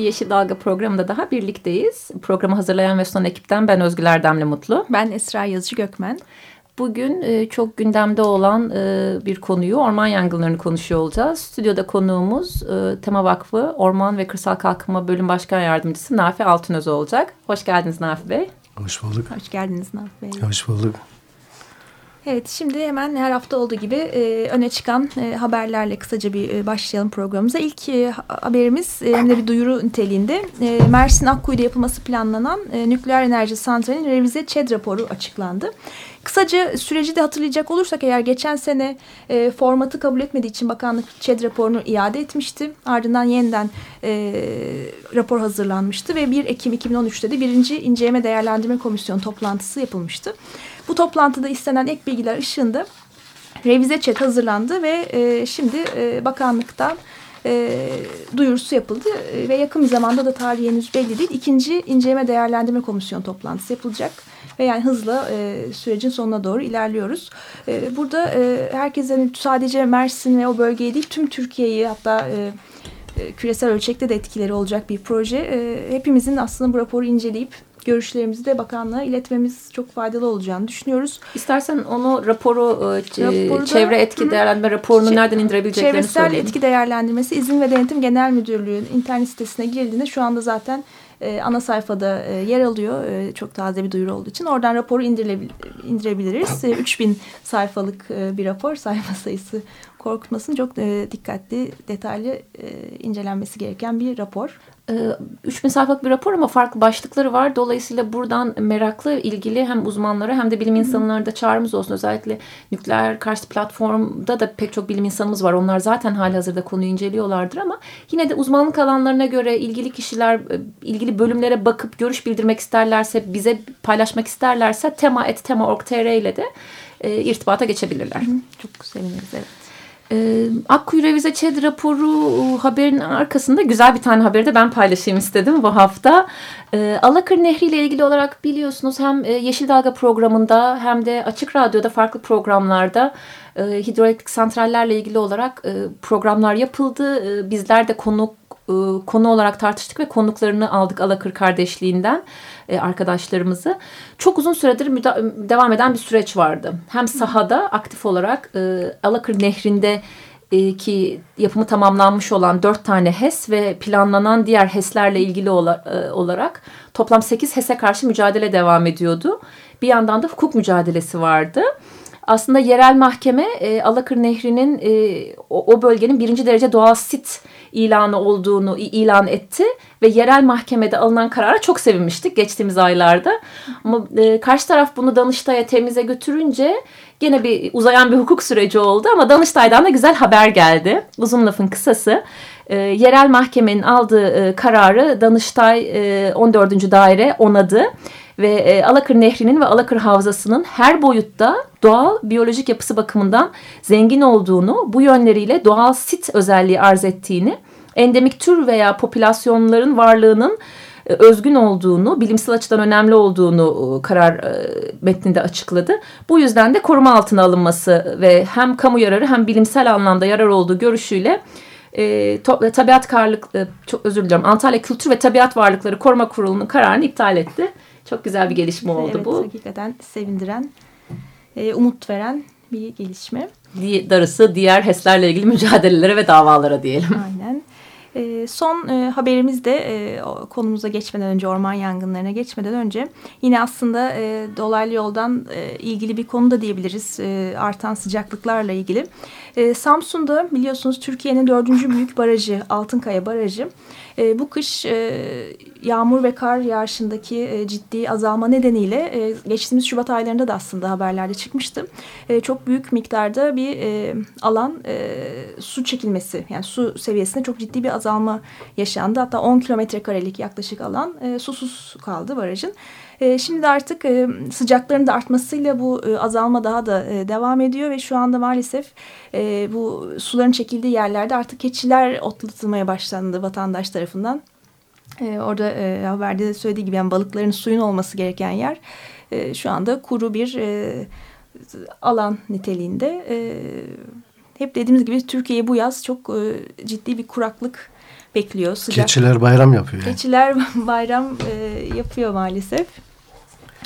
bir Yeşil Dalga programında daha birlikteyiz. Programı hazırlayan ve sunan ekipten ben Özgül Erdemli Mutlu. Ben Esra Yazıcı Gökmen. Bugün e, çok gündemde olan e, bir konuyu orman yangınlarını konuşuyor olacağız. Stüdyoda konuğumuz e, Tema Vakfı Orman ve Kırsal Kalkınma Bölüm Başkan Yardımcısı Nafi Altınöz olacak. Hoş geldiniz Nafi Bey. Hoş bulduk. Hoş geldiniz Nafi Bey. Hoş bulduk. Evet şimdi hemen her hafta olduğu gibi e, öne çıkan e, haberlerle kısaca bir e, başlayalım programımıza. İlk e, haberimiz e, hem de bir duyuru niteliğinde e, Mersin Akkuyu'da yapılması planlanan e, nükleer enerji santralinin revize ÇED raporu açıklandı. Kısaca süreci de hatırlayacak olursak eğer geçen sene e, formatı kabul etmediği için bakanlık ÇED raporunu iade etmişti. Ardından yeniden e, rapor hazırlanmıştı ve 1 Ekim 2013'te de birinci inceleme değerlendirme komisyonu toplantısı yapılmıştı. Bu toplantıda istenen ek bilgiler ışığında revize çet hazırlandı ve e, şimdi e, bakanlıktan e, duyurusu yapıldı e, ve yakın bir zamanda da tarihi henüz belli değil. İkinci inceleme değerlendirme komisyonu toplantısı yapılacak ve yani hızla e, sürecin sonuna doğru ilerliyoruz. E, burada e, herkesin sadece Mersin ve o bölgeyi değil tüm Türkiye'yi hatta e, e, küresel ölçekte de etkileri olacak bir proje. E, hepimizin aslında bu raporu inceleyip görüşlerimizi de bakanlığa iletmemiz çok faydalı olacağını düşünüyoruz. İstersen onu raporu, e, Raporu çevre etki değerlendirme raporunu nereden indirebileceklerini Çevresel söyleyin. etki değerlendirmesi izin ve denetim genel müdürlüğün internet sitesine girildiğinde şu anda zaten e, ana sayfada e, yer alıyor. E, çok taze bir duyuru olduğu için. Oradan raporu indirebiliriz. E, 3000 sayfalık e, bir rapor. Sayfa sayısı korkutmasın. Çok e, dikkatli, detaylı e, incelenmesi gereken bir rapor. 3000 sayfalık bir rapor ama farklı başlıkları var. Dolayısıyla buradan meraklı, ilgili hem uzmanlara hem de bilim insanlarına da çağrımız olsun. Özellikle nükleer karşı platformda da pek çok bilim insanımız var. Onlar zaten hali hazırda konuyu inceliyorlardır ama yine de uzmanlık alanlarına göre ilgili kişiler ilgili bölümlere bakıp görüş bildirmek isterlerse, bize paylaşmak isterlerse tema.tema.org.tr ile de e, irtibata geçebilirler. Hı, çok seviniriz evet. E, Akkuyu Revize ÇED raporu haberin arkasında güzel bir tane haberi de ben paylaşayım istedim bu hafta. E, Alakır Nehri ile ilgili olarak biliyorsunuz hem e, Yeşil Dalga programında hem de Açık Radyo'da farklı programlarda e, hidroelektrik santrallerle ilgili olarak e, programlar yapıldı. E, bizler de konuk e, konu olarak tartıştık ve konuklarını aldık Alakır kardeşliğinden e, arkadaşlarımızı. Çok uzun süredir devam eden bir süreç vardı. Hem sahada aktif olarak e, Alakır Nehri'nde ki yapımı tamamlanmış olan dört tane HES ve planlanan diğer HES'lerle ilgili olarak toplam sekiz HES'e karşı mücadele devam ediyordu. Bir yandan da hukuk mücadelesi vardı aslında yerel mahkeme e, Alakır Nehri'nin e, o, o bölgenin birinci derece doğal sit ilanı olduğunu ilan etti ve yerel mahkemede alınan karara çok sevinmiştik geçtiğimiz aylarda. Ama e, karşı taraf bunu Danıştay'a temize götürünce gene bir uzayan bir hukuk süreci oldu ama Danıştay'dan da güzel haber geldi. Uzun lafın kısası. E, yerel mahkemenin aldığı e, kararı Danıştay e, 14. daire onadı ve e, Alakır Nehri'nin ve Alakır Havzası'nın her boyutta doğal biyolojik yapısı bakımından zengin olduğunu, bu yönleriyle doğal sit özelliği arz ettiğini, endemik tür veya popülasyonların varlığının e, özgün olduğunu, bilimsel açıdan önemli olduğunu e, karar e, metninde açıkladı. Bu yüzden de koruma altına alınması ve hem kamu yararı hem bilimsel anlamda yarar olduğu görüşüyle e, to, tabiat karlık e, çok özür diliyorum Antalya Kültür ve Tabiat Varlıkları Koruma Kurulu'nun kararını iptal etti. Çok güzel bir gelişme oldu evet, bu. Hakikaten sevindiren, e, umut veren bir gelişme. Darısı diğer HES'lerle ilgili mücadelelere ve davalara diyelim. Aynen. E, son e, haberimiz de e, konumuza geçmeden önce orman yangınlarına geçmeden önce yine aslında e, dolaylı yoldan e, ilgili bir konu da diyebiliriz artan sıcaklıklarla ilgili. Samsun'da biliyorsunuz Türkiye'nin dördüncü büyük barajı Altınkaya Barajı e, bu kış e, yağmur ve kar yağışındaki e, ciddi azalma nedeniyle e, geçtiğimiz Şubat aylarında da aslında haberlerde çıkmıştı. E, çok büyük miktarda bir e, alan e, su çekilmesi yani su seviyesinde çok ciddi bir azalma yaşandı. Hatta 10 kilometre karelik yaklaşık alan e, susuz kaldı barajın. E, şimdi de artık e, sıcakların da artmasıyla bu e, azalma daha da e, devam ediyor ve şu anda maalesef e, bu suların çekildiği yerlerde artık keçiler otlatılmaya başlandı vatandaş tarafından. E, orada e, haberde de söylediği gibi yani balıkların suyun olması gereken yer e, şu anda kuru bir e, alan niteliğinde. E, hep dediğimiz gibi Türkiye bu yaz çok e, ciddi bir kuraklık bekliyor. Sıcak. Keçiler bayram yapıyor. Yani. Keçiler bayram e, yapıyor maalesef.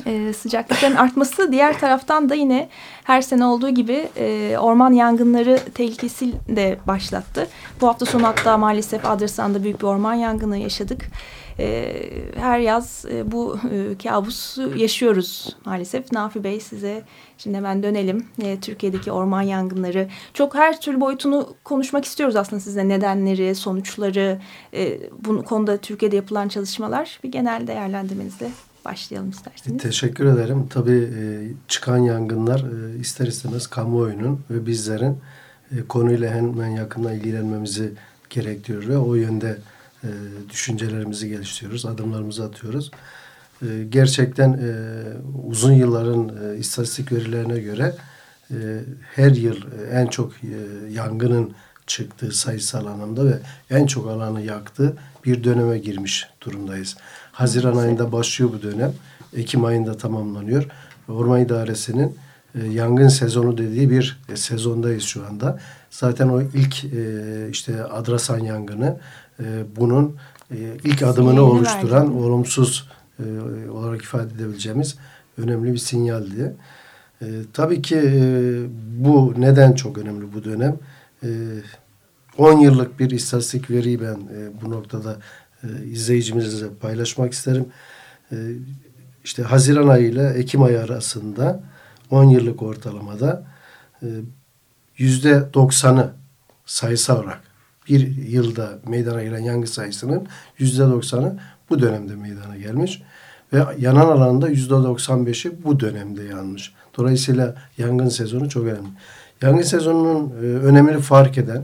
E, sıcaklıkların artması diğer taraftan da yine her sene olduğu gibi e, orman yangınları tehlikesi de başlattı. Bu hafta sonu hatta maalesef Adrasan'da büyük bir orman yangını yaşadık. E, her yaz e, bu e, kabusu yaşıyoruz maalesef. Nafi Bey size şimdi hemen dönelim. E, Türkiye'deki orman yangınları çok her türlü boyutunu konuşmak istiyoruz aslında size nedenleri, sonuçları, e, bu konuda Türkiye'de yapılan çalışmalar bir genel değerlendirmenizle başlayalım isterseniz. Teşekkür ederim. Tabii e, çıkan yangınlar e, ister istemez kamuoyunun ve bizlerin e, konuyla hemen yakından ilgilenmemizi gerektiriyor ve o yönde düşüncelerimizi geliştiriyoruz, adımlarımızı atıyoruz. Gerçekten uzun yılların istatistik verilerine göre her yıl en çok yangının çıktığı sayısal anlamda ve en çok alanı yaktığı bir döneme girmiş durumdayız. Haziran ayında başlıyor bu dönem. Ekim ayında tamamlanıyor. Orman İdaresi'nin e, yangın sezonu dediği bir e, sezondayız şu anda. Zaten o ilk e, işte Adrasan yangını e, bunun e, ilk adımını Sinyalini oluşturan verdim. olumsuz e, olarak ifade edebileceğimiz önemli bir sinyaldi. E, tabii ki e, bu neden çok önemli bu dönem? E, 10 yıllık bir istatistik veriyi ben e, bu noktada e, izleyicimizle paylaşmak isterim. E, işte Haziran ayı ile Ekim ayı arasında 10 yıllık ortalamada e, yüzde doksanı sayısal olarak bir yılda meydana gelen yangın sayısının yüzde doksanı bu dönemde meydana gelmiş ve yanan alanda yüzde doksan beşi bu dönemde yanmış. Dolayısıyla yangın sezonu çok önemli. Yangın sezonunun e, önemini fark eden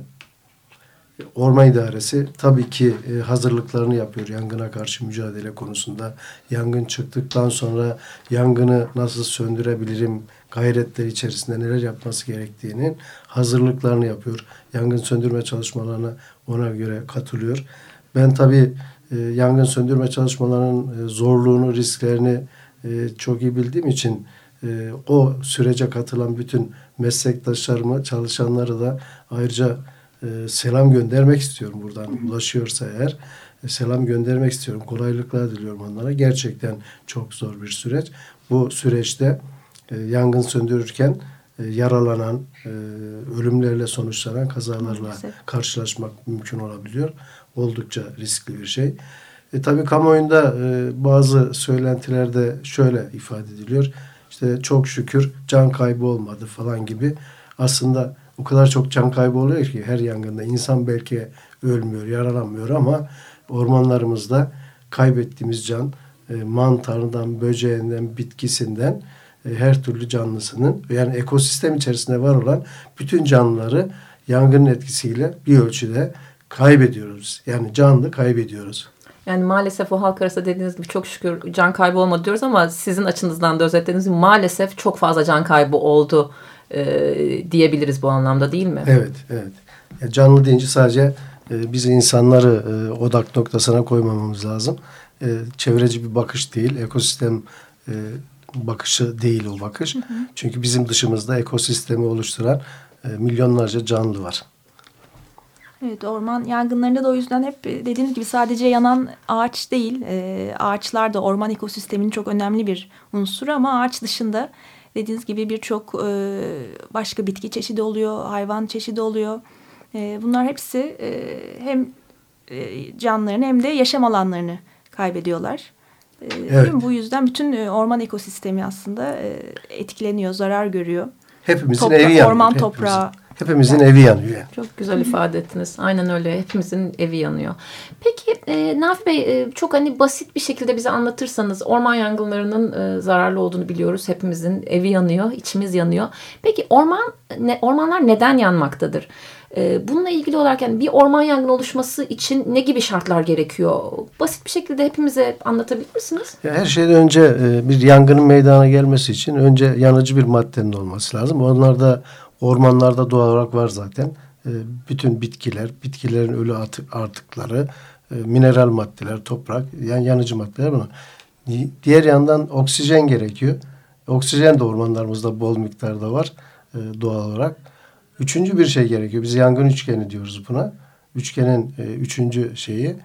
Orman İdaresi tabii ki e, hazırlıklarını yapıyor yangına karşı mücadele konusunda. Yangın çıktıktan sonra yangını nasıl söndürebilirim gayretleri içerisinde neler yapması gerektiğinin hazırlıklarını yapıyor. Yangın söndürme çalışmalarına ona göre katılıyor. Ben tabii e, yangın söndürme çalışmalarının e, zorluğunu, risklerini çok iyi bildiğim için o sürece katılan bütün meslektaşlarımı, çalışanları da ayrıca e, selam göndermek istiyorum buradan ulaşıyorsa eğer e, selam göndermek istiyorum. Kolaylıklar diliyorum onlara. Gerçekten çok zor bir süreç. Bu süreçte e, yangın söndürürken e, yaralanan, e, ölümlerle sonuçlanan kazalarla Maalesef. karşılaşmak mümkün olabiliyor. Oldukça riskli bir şey. E, tabii kamuoyunda e, bazı söylentilerde şöyle ifade ediliyor. İşte çok şükür can kaybı olmadı falan gibi. Aslında o kadar çok can kaybı oluyor ki her yangında. insan belki ölmüyor, yaralanmıyor ama ormanlarımızda kaybettiğimiz can e, mantarından, böceğinden, bitkisinden e, her türlü canlısının yani ekosistem içerisinde var olan bütün canlıları yangının etkisiyle bir ölçüde kaybediyoruz. Yani canlı kaybediyoruz. Yani maalesef o halk arası dediğiniz gibi çok şükür can kaybı olmadı diyoruz ama sizin açınızdan da özetlediğiniz gibi maalesef çok fazla can kaybı oldu e, diyebiliriz bu anlamda değil mi? Evet, evet. Ya canlı deyince sadece e, biz insanları e, odak noktasına koymamamız lazım. E, çevreci bir bakış değil, ekosistem e, bakışı değil o bakış. Hı hı. Çünkü bizim dışımızda ekosistemi oluşturan e, milyonlarca canlı var. Evet orman yangınlarında da o yüzden hep dediğiniz gibi sadece yanan ağaç değil. E, ağaçlar da orman ekosisteminin çok önemli bir unsuru ama ağaç dışında dediğiniz gibi birçok e, başka bitki çeşidi oluyor, hayvan çeşidi oluyor. E, bunlar hepsi e, hem e, canlarını hem de yaşam alanlarını kaybediyorlar. E, evet. Bu yüzden bütün e, orman ekosistemi aslında e, etkileniyor, zarar görüyor. Hepimizin Topra evi yanıyor. Orman toprağı. Hepimizin yani. evi yanıyor. Yani. Çok güzel ifade ettiniz. Aynen öyle. Hepimizin evi yanıyor. Peki e, Nafi Bey e, çok hani basit bir şekilde bize anlatırsanız orman yangınlarının e, zararlı olduğunu biliyoruz. Hepimizin evi yanıyor, içimiz yanıyor. Peki orman ne, ormanlar neden yanmaktadır? E, bununla ilgili olarak yani bir orman yangını oluşması için ne gibi şartlar gerekiyor? Basit bir şekilde hepimize anlatabilir misiniz? Ya her şeyden önce e, bir yangının meydana gelmesi için önce yanıcı bir maddenin olması lazım. Onlar da ormanlarda doğal olarak var zaten. E, bütün bitkiler, bitkilerin ölü artıkları, e, mineral maddeler, toprak, yani yanıcı maddeler bunlar. Diğer yandan oksijen gerekiyor. Oksijen de ormanlarımızda bol miktarda var doğal olarak. Üçüncü bir şey gerekiyor. Biz yangın üçgeni diyoruz buna. Üçgenin e, üçüncü şeyi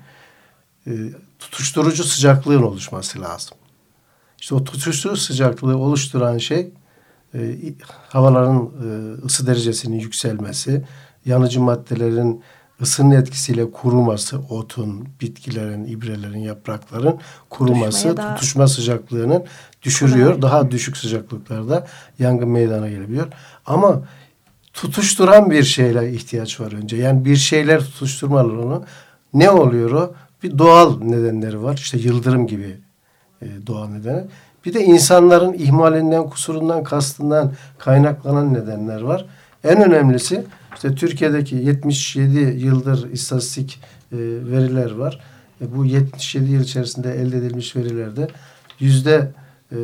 e, tutuşturucu sıcaklığın oluşması lazım. İşte o tutuşturucu sıcaklığı oluşturan şey e, havaların e, ısı derecesinin yükselmesi, yanıcı maddelerin ısının etkisiyle kuruması, otun, bitkilerin, ibrelerin, yaprakların kuruması, daha... tutuşma sıcaklığının düşürüyor. Daha düşük sıcaklıklarda yangın meydana gelebiliyor. Ama tutuşturan bir şeyle ihtiyaç var önce. Yani bir şeyler tutuşturmalı onu. Ne oluyor o? Bir doğal nedenleri var. İşte yıldırım gibi e, doğal nedeni. Bir de insanların ihmalinden, kusurundan, kastından kaynaklanan nedenler var. En önemlisi işte Türkiye'deki 77 yıldır istatistik e, veriler var. E, bu 77 yıl içerisinde elde edilmiş verilerde yüzde e,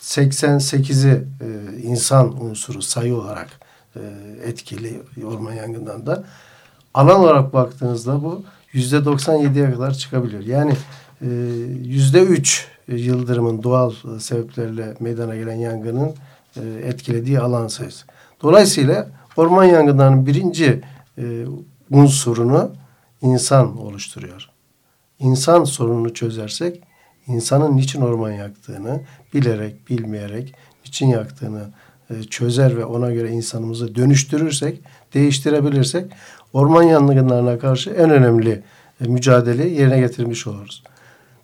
88'i e, insan unsuru sayı olarak e, etkili orman yangından alan olarak baktığınızda bu yüzde 97'ye kadar çıkabiliyor. Yani e, yüzde üç yıldırımın doğal sebeplerle meydana gelen yangının e, etkilediği alan sayısı. Dolayısıyla orman yangınlarının birinci unsurunu insan oluşturuyor. İnsan sorununu çözersek insanın niçin orman yaktığını bilerek, bilmeyerek, niçin yaktığını e, çözer ve ona göre insanımızı dönüştürürsek, değiştirebilirsek orman yangınlarına karşı en önemli e, mücadeleyi yerine getirmiş oluruz.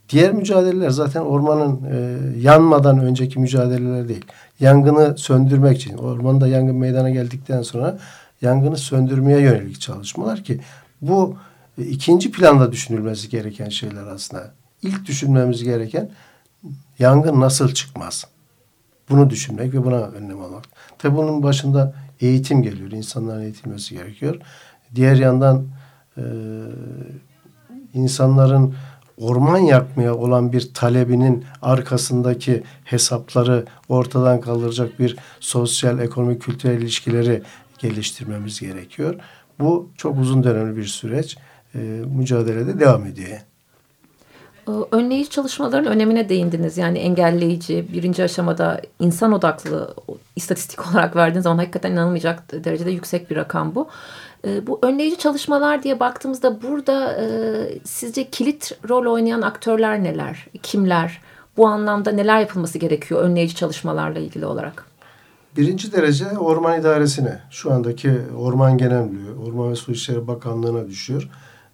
Diğer mücadeleler zaten ormanın e, yanmadan önceki mücadeleler değil. Yangını söndürmek için, ormanda yangın meydana geldikten sonra yangını söndürmeye yönelik çalışmalar ki bu e, ikinci planda düşünülmesi gereken şeyler aslında. İlk düşünmemiz gereken yangın nasıl çıkmaz? Bunu düşünmek ve buna önlem almak. Tabi bunun başında eğitim geliyor. İnsanların eğitilmesi gerekiyor. Diğer yandan e, insanların orman yakmaya olan bir talebinin arkasındaki hesapları ortadan kaldıracak bir sosyal, ekonomik, kültürel ilişkileri geliştirmemiz gerekiyor. Bu çok uzun dönemli bir süreç. E, mücadelede devam ediyor. Ee, önleyici çalışmaların önemine değindiniz. Yani engelleyici, birinci aşamada insan odaklı istatistik olarak verdiğiniz zaman hakikaten inanılmayacak derecede yüksek bir rakam bu. Ee, bu önleyici çalışmalar diye baktığımızda burada e, sizce kilit rol oynayan aktörler neler? Kimler? Bu anlamda neler yapılması gerekiyor önleyici çalışmalarla ilgili olarak? Birinci derece orman idaresine, şu andaki Orman Genel Müdürlüğü, Orman ve Su İşleri Bakanlığı'na düşüyor.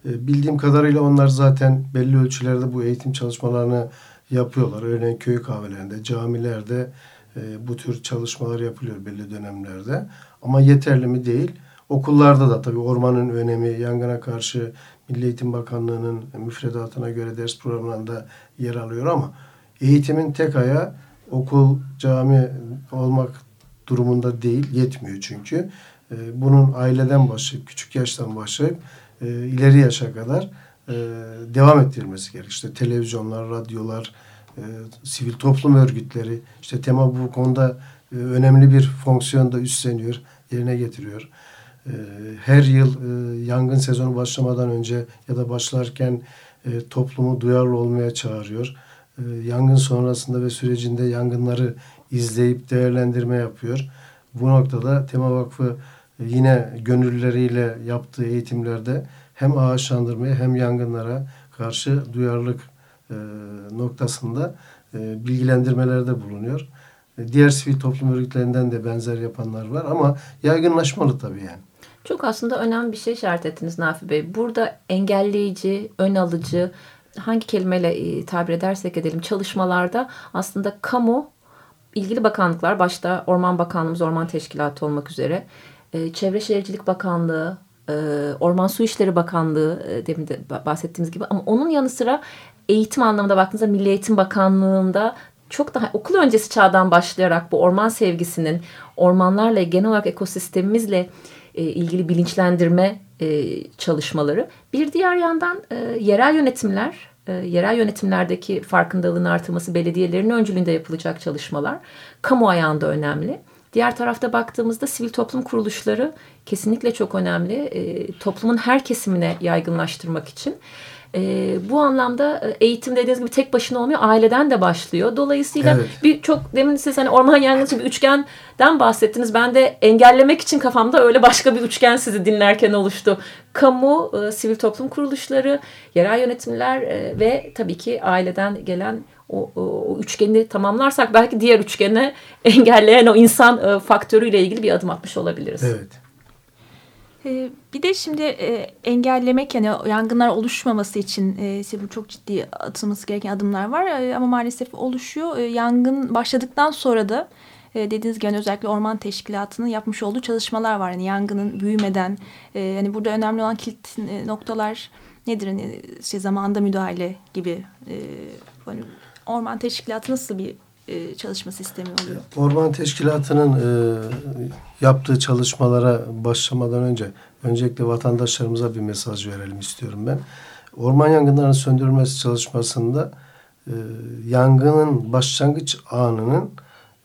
E, bildiğim kadarıyla onlar zaten belli ölçülerde bu eğitim çalışmalarını yapıyorlar. Örneğin köy kahvelerinde, camilerde e, bu tür çalışmalar yapılıyor belli dönemlerde. Ama yeterli mi değil. Okullarda da tabii ormanın önemi, yangına karşı Milli Eğitim Bakanlığı'nın müfredatına göre ders programlarında yer alıyor ama eğitimin tek ayağı okul, cami olmak durumunda değil, yetmiyor çünkü. E, bunun aileden başlayıp, küçük yaştan başlayıp e, ileri yaşa kadar e, devam ettirilmesi gerek. İşte televizyonlar, radyolar, e, sivil toplum örgütleri, işte tema bu konuda önemli bir fonksiyon da üstleniyor, yerine getiriyor. E, her yıl e, yangın sezonu başlamadan önce ya da başlarken e, toplumu duyarlı olmaya çağırıyor. E, yangın sonrasında ve sürecinde yangınları izleyip değerlendirme yapıyor. Bu noktada Tema Vakfı yine gönüllüleriyle yaptığı eğitimlerde hem ağaçlandırmaya hem yangınlara karşı duyarlılık e, noktasında e, bilgilendirmelerde bulunuyor. E, diğer sivil toplum örgütlerinden de benzer yapanlar var ama yaygınlaşmalı tabii yani. Çok aslında önemli bir şey işaret ettiniz Nafi Bey. Burada engelleyici, ön alıcı, hangi kelimeyle e, tabir edersek edelim çalışmalarda aslında kamu, ilgili bakanlıklar başta Orman Bakanlığımız, Orman Teşkilatı olmak üzere, e, Çevre Şehircilik Bakanlığı, e, Orman Su İşleri Bakanlığı demin de bahsettiğimiz gibi ama onun yanı sıra eğitim anlamında baktığınızda Milli Eğitim Bakanlığı'nda çok daha okul öncesi çağdan başlayarak bu orman sevgisinin ormanlarla genel olarak ekosistemimizle e, ilgili bilinçlendirme e, çalışmaları. Bir diğer yandan e, yerel yönetimler, yerel yönetimlerdeki farkındalığın artırması belediyelerin öncülüğünde yapılacak çalışmalar kamu ayağında önemli. Diğer tarafta baktığımızda sivil toplum kuruluşları kesinlikle çok önemli. E, toplumun her kesimine yaygınlaştırmak için. E, bu anlamda e, eğitim dediğiniz gibi tek başına olmuyor. Aileden de başlıyor. Dolayısıyla evet. bir çok demin siz hani orman yangını için bir üçgenden bahsettiniz. Ben de engellemek için kafamda öyle başka bir üçgen sizi dinlerken oluştu. Kamu, e, sivil toplum kuruluşları, yerel yönetimler e, ve tabii ki aileden gelen o, o, o üçgeni tamamlarsak belki diğer üçgene engelleyen o insan e, faktörüyle ilgili bir adım atmış olabiliriz. Evet. Ee, bir de şimdi e, engellemek yani yangınlar oluşmaması için e, bu çok ciddi atılması gereken adımlar var e, ama maalesef oluşuyor. Yangın başladıktan sonra da dediğiniz gibi hani özellikle orman teşkilatının yapmış olduğu çalışmalar var. Yani yangının büyümeden hani burada önemli olan kilit noktalar nedir? Hani şey zamanda müdahale gibi hani orman teşkilatı nasıl bir e, çalışma sistemi oluyor? Orman Teşkilatı'nın e, yaptığı çalışmalara başlamadan önce öncelikle vatandaşlarımıza bir mesaj verelim istiyorum ben. Orman yangınlarının söndürülmesi çalışmasında e, yangının başlangıç anının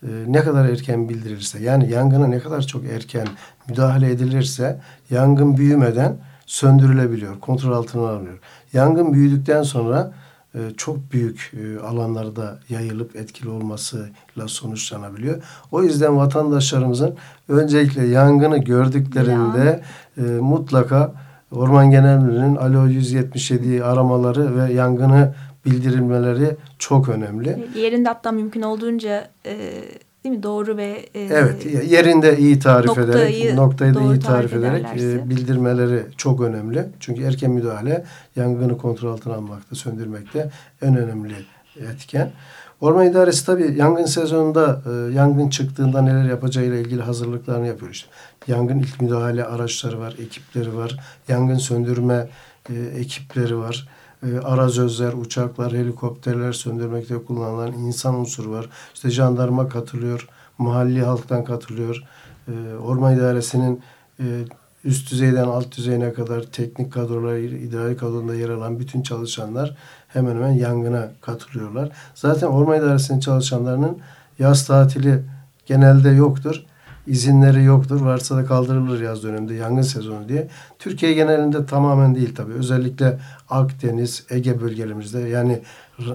e, ne kadar erken bildirilirse yani yangına ne kadar çok erken müdahale edilirse yangın büyümeden söndürülebiliyor, kontrol altına alınıyor. Yangın büyüdükten sonra e, çok büyük e, alanlarda yayılıp etkili olmasıyla sonuçlanabiliyor. O yüzden vatandaşlarımızın öncelikle yangını gördüklerinde ya. E, mutlaka Orman Genel Müdürlüğü'nün Alo 177 aramaları ve yangını bildirilmeleri çok önemli. Yerinde hatta mümkün olduğunca e, değil mi doğru ve e, evet yerinde iyi tarif noktayı, ederek noktayı da iyi tarif, ederek e, bildirmeleri çok önemli. Çünkü erken müdahale yangını kontrol altına almakta, söndürmekte en önemli etken. Orman İdaresi tabii yangın sezonunda e, yangın çıktığında neler yapacağıyla ilgili hazırlıklarını yapıyor işte. Yangın ilk müdahale araçları var, ekipleri var. Yangın söndürme e, ekipleri var e, arazözler, uçaklar, helikopterler söndürmekte kullanılan insan unsuru var. İşte jandarma katılıyor, mahalli halktan katılıyor. E, Orman İdaresi'nin e, üst düzeyden alt düzeyine kadar teknik kadrolar, idari kadroda yer alan bütün çalışanlar hemen hemen yangına katılıyorlar. Zaten Orman İdaresi'nin çalışanlarının yaz tatili genelde yoktur izinleri yoktur. Varsa da kaldırılır yaz döneminde yangın sezonu diye. Türkiye genelinde tamamen değil tabii. Özellikle Akdeniz, Ege bölgelerimizde yani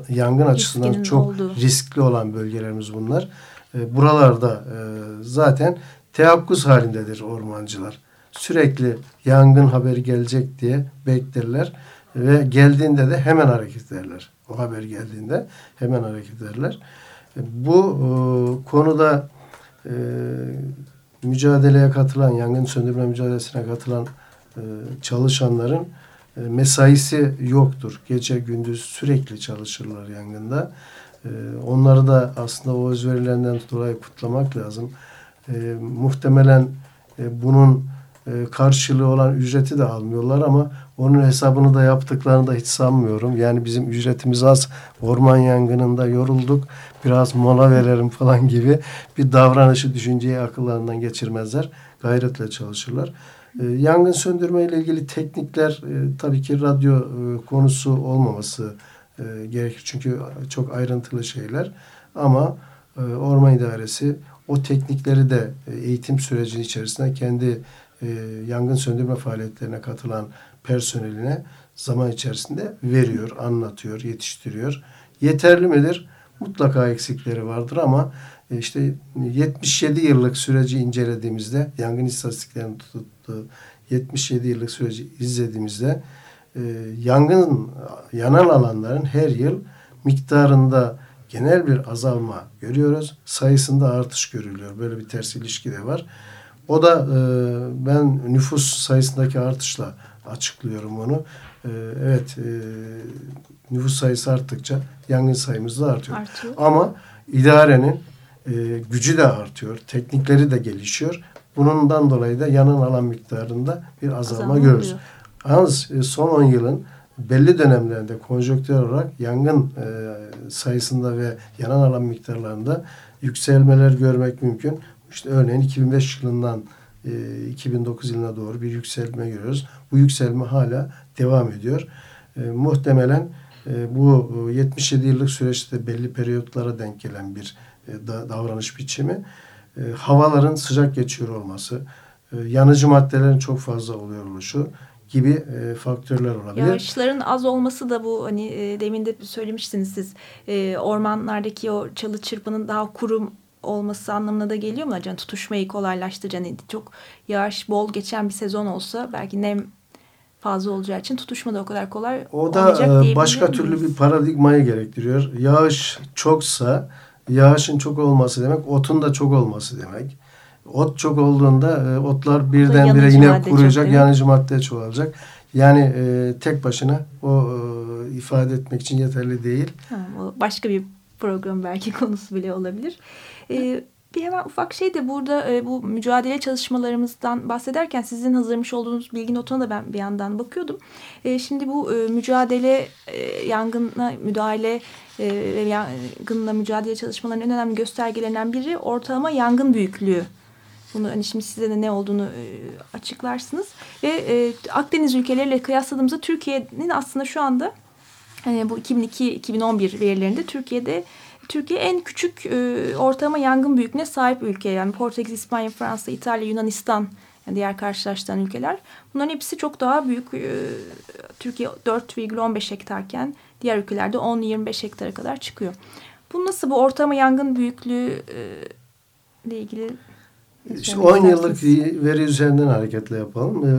yangın açısından Riskinin çok olduğu. riskli olan bölgelerimiz bunlar. E, buralarda e, zaten teyakkuz halindedir ormancılar. Sürekli yangın haberi gelecek diye beklerler ve geldiğinde de hemen hareket ederler. O haber geldiğinde hemen hareket ederler. E, bu e, konuda e, mücadeleye katılan, yangın söndürme mücadelesine katılan e, çalışanların e, mesaisi yoktur. Gece gündüz sürekli çalışırlar yangında. E, onları da aslında o özverilerinden dolayı kutlamak lazım. Muhtemelen bunun karşılığı olan ücreti de almıyorlar ama onun hesabını da yaptıklarını da hiç sanmıyorum. Yani bizim ücretimiz az. Orman yangınında yorulduk. Biraz mola verelim falan gibi bir davranışı, düşünceyi akıllarından geçirmezler. Gayretle çalışırlar. E, yangın söndürme ile ilgili teknikler e, tabii ki radyo e, konusu olmaması e, gerekir. Çünkü çok ayrıntılı şeyler. Ama e, Orman İdaresi o teknikleri de e, eğitim sürecinin içerisinde kendi e, yangın söndürme faaliyetlerine katılan personeline zaman içerisinde veriyor, anlatıyor, yetiştiriyor. Yeterli midir? Mutlaka eksikleri vardır ama e, işte 77 yıllık süreci incelediğimizde yangın istatistiklerini tuttuğu 77 yıllık süreci izlediğimizde e, yangın yanan alanların her yıl miktarında genel bir azalma görüyoruz. Sayısında artış görülüyor. Böyle bir ters ilişki de var. O da e, ben nüfus sayısındaki artışla açıklıyorum onu. E, evet e, nüfus sayısı arttıkça yangın sayımız da artıyor. Artıyor. Ama idarenin e, gücü de artıyor, teknikleri de gelişiyor. Bundan dolayı da yanan alan miktarında bir azalma, Azalma görüyoruz. oluyor. Yalnız e, son 10 yılın belli dönemlerinde konjonktür olarak yangın e, sayısında ve yanan alan miktarlarında yükselmeler görmek mümkün. İşte örneğin 2005 yılından e, 2009 yılına doğru bir yükselme görüyoruz. Bu yükselme hala devam ediyor. E, muhtemelen e, bu e, 77 yıllık süreçte belli periyotlara denk gelen bir e, da, davranış biçimi. E, havaların sıcak geçiyor olması, e, yanıcı maddelerin çok fazla oluyor oluşu gibi e, faktörler olabilir. Yağışların az olması da bu hani e, demin de söylemiştiniz siz e, ormanlardaki o çalı çırpının daha kurum olması anlamına da geliyor mu acaba tutuşmayı kolaylaştıracak hani çok yağış bol geçen bir sezon olsa belki nem fazla olacağı için tutuşma da o kadar kolay O da e, başka miyiz? türlü bir paradigmayı gerektiriyor. Yağış çoksa yağışın çok olması demek otun da çok olması demek. Ot çok olduğunda e, otlar birdenbire yine kuruyacak, yanıcı madde çoğalacak. Yani e, tek başına o e, ifade etmek için yeterli değil. Ha, başka bir program belki konusu bile olabilir. Ee, bir hemen ufak şey de burada e, bu mücadele çalışmalarımızdan bahsederken sizin hazırlamış olduğunuz bilgi notuna da ben bir yandan bakıyordum. E, şimdi bu e, mücadele, e, yangına müdahale e, yangınla mücadele çalışmalarının en önemli göstergelerinden biri ortalama yangın büyüklüğü. Bunu hani şimdi size de ne olduğunu e, açıklarsınız. Ve e, Akdeniz ülkeleriyle kıyasladığımızda Türkiye'nin aslında şu anda Hani bu 2002-2011 verilerinde Türkiye'de Türkiye en küçük e, ortalama yangın büyüklüğüne sahip ülke. Yani Portekiz, İspanya, Fransa, İtalya, Yunanistan yani diğer karşılaştıran ülkeler. Bunların hepsi çok daha büyük. E, Türkiye 4,15 hektarken diğer ülkelerde 10-25 hektara kadar çıkıyor. Bu nasıl bu ortalama yangın büyüklüğü e, ile ilgili İşte söylemek 10 yıllık veri üzerinden hareketle yapalım. E,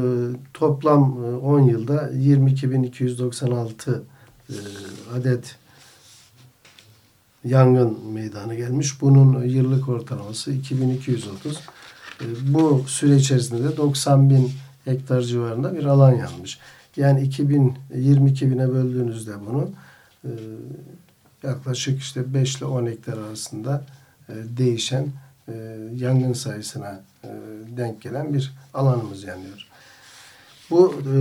toplam e, 10 yılda 22.296 e, adet yangın meydana gelmiş. Bunun yıllık ortalaması 2230. E, bu süre içerisinde de 90 bin hektar civarında bir alan yanmış. Yani 2000 22 bine böldüğünüzde bunu e, yaklaşık işte 5 ile 10 hektar arasında değişen yangın sayısına denk gelen bir alanımız yanıyor. Bu e,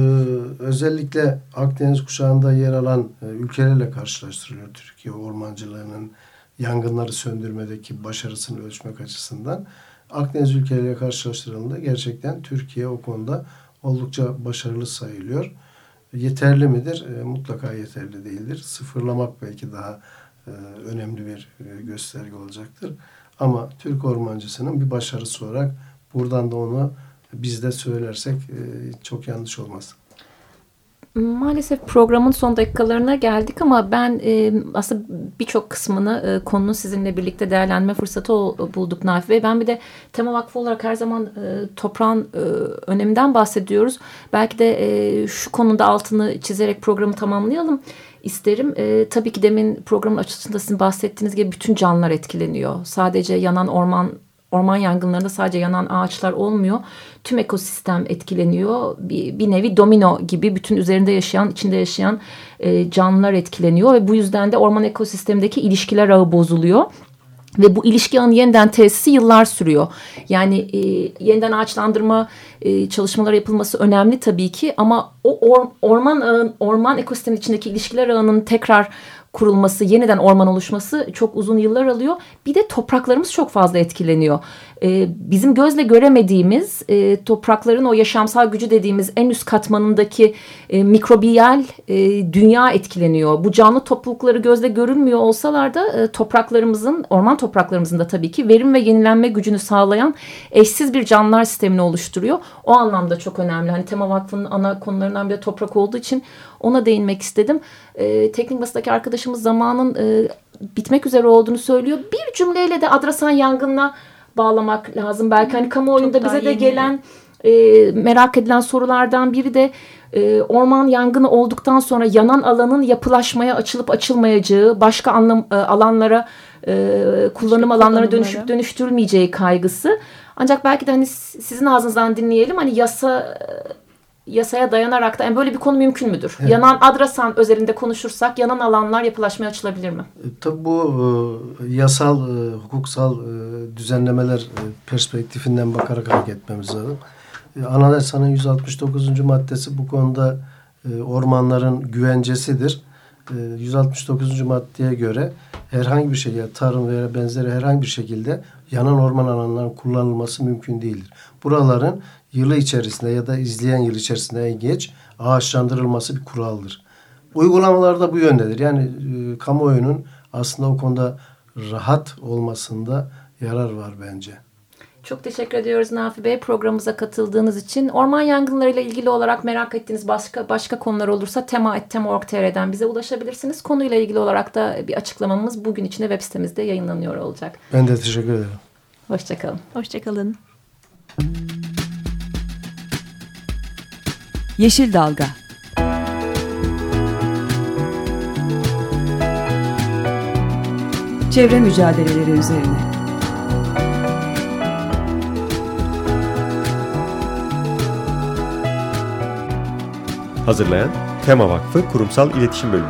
özellikle Akdeniz kuşağında yer alan e, ülkelerle karşılaştırılıyor Türkiye ormancılığının yangınları söndürmedeki başarısını ölçmek açısından. Akdeniz ülkeleriyle karşılaştırıldığında gerçekten Türkiye o konuda oldukça başarılı sayılıyor. Yeterli midir? E, mutlaka yeterli değildir. Sıfırlamak belki daha e, önemli bir e, gösterge olacaktır. Ama Türk ormancısının bir başarısı olarak buradan da onu biz de söylersek e, çok yanlış olmaz. Maalesef programın son dakikalarına geldik ama ben e, aslında birçok kısmını e, konunun sizinle birlikte değerlendirme fırsatı ol, bulduk Nafi Bey. Ben bir de Tema Vakfı olarak her zaman e, toprağın e, öneminden bahsediyoruz. Belki de e, şu konuda altını çizerek programı tamamlayalım isterim. E, tabii ki demin programın açısında sizin bahsettiğiniz gibi bütün canlılar etkileniyor. Sadece yanan orman orman yangınlarında sadece yanan ağaçlar olmuyor. Tüm ekosistem etkileniyor. Bir, bir nevi domino gibi bütün üzerinde yaşayan, içinde yaşayan e, canlılar etkileniyor ve bu yüzden de orman ekosistemindeki ilişkiler ağı bozuluyor. Ve bu ilişki ağının yeniden tesisi yıllar sürüyor. Yani e, yeniden ağaçlandırma e, çalışmaları yapılması önemli tabii ki ama o or, orman ağın, orman ekosistemin içindeki ilişkiler ağının tekrar kurulması, yeniden orman oluşması çok uzun yıllar alıyor. Bir de topraklarımız çok fazla etkileniyor. Ee, bizim gözle göremediğimiz e, toprakların o yaşamsal gücü dediğimiz en üst katmanındaki e, mikrobiyal e, dünya etkileniyor. Bu canlı toplulukları gözle görülmüyor olsalar da topraklarımızın, orman topraklarımızın da tabii ki verim ve yenilenme gücünü sağlayan eşsiz bir canlılar sistemini oluşturuyor. O anlamda çok önemli. Hani Tema Vakfı'nın ana konularından biri toprak olduğu için ona değinmek istedim. Teknik basındaki arkadaşımız zamanın bitmek üzere olduğunu söylüyor. Bir cümleyle de Adrasan yangınına bağlamak lazım. Belki hani kamuoyunda Çok bize de gelen e, merak edilen sorulardan biri de e, orman yangını olduktan sonra yanan alanın yapılaşmaya açılıp açılmayacağı, başka anlam, e, alanlara e, kullanım alanlarına dönüşüp dönüştürülmeyeceği kaygısı. Ancak belki de hani sizin ağzınızdan dinleyelim hani yasa yasaya dayanarak da yani böyle bir konu mümkün müdür? Evet. Yanan Adrasan özelinde konuşursak yanan alanlar yapılaşmaya açılabilir mi? E, tabii bu e, yasal, e, hukuksal e, düzenlemeler e, perspektifinden bakarak hareket etmemiz lazım. Anayasanın 169. maddesi bu konuda ormanların güvencesidir. E, 169. maddeye göre herhangi bir şekilde tarım veya benzeri herhangi bir şekilde yanan orman alanlarının kullanılması mümkün değildir. Buraların yılı içerisinde ya da izleyen yıl içerisinde en geç ağaçlandırılması bir kuraldır. Uygulamalar da bu yöndedir. Yani e, kamuoyunun aslında o konuda rahat olmasında yarar var bence. Çok teşekkür ediyoruz Nafi Bey programımıza katıldığınız için. Orman yangınlarıyla ilgili olarak merak ettiğiniz başka başka konular olursa tema.tema.org.tr'den bize ulaşabilirsiniz. Konuyla ilgili olarak da bir açıklamamız bugün içinde web sitemizde yayınlanıyor olacak. Ben de teşekkür ederim. Hoşçakalın. Hoşçakalın. Yeşil Dalga Çevre mücadeleleri üzerine Hazırlayan Tema Vakfı Kurumsal İletişim Bölümü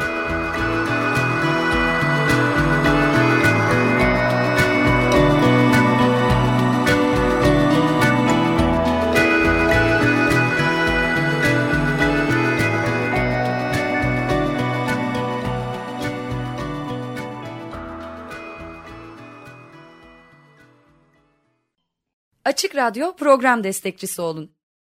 Açık Radyo program destekçisi olun.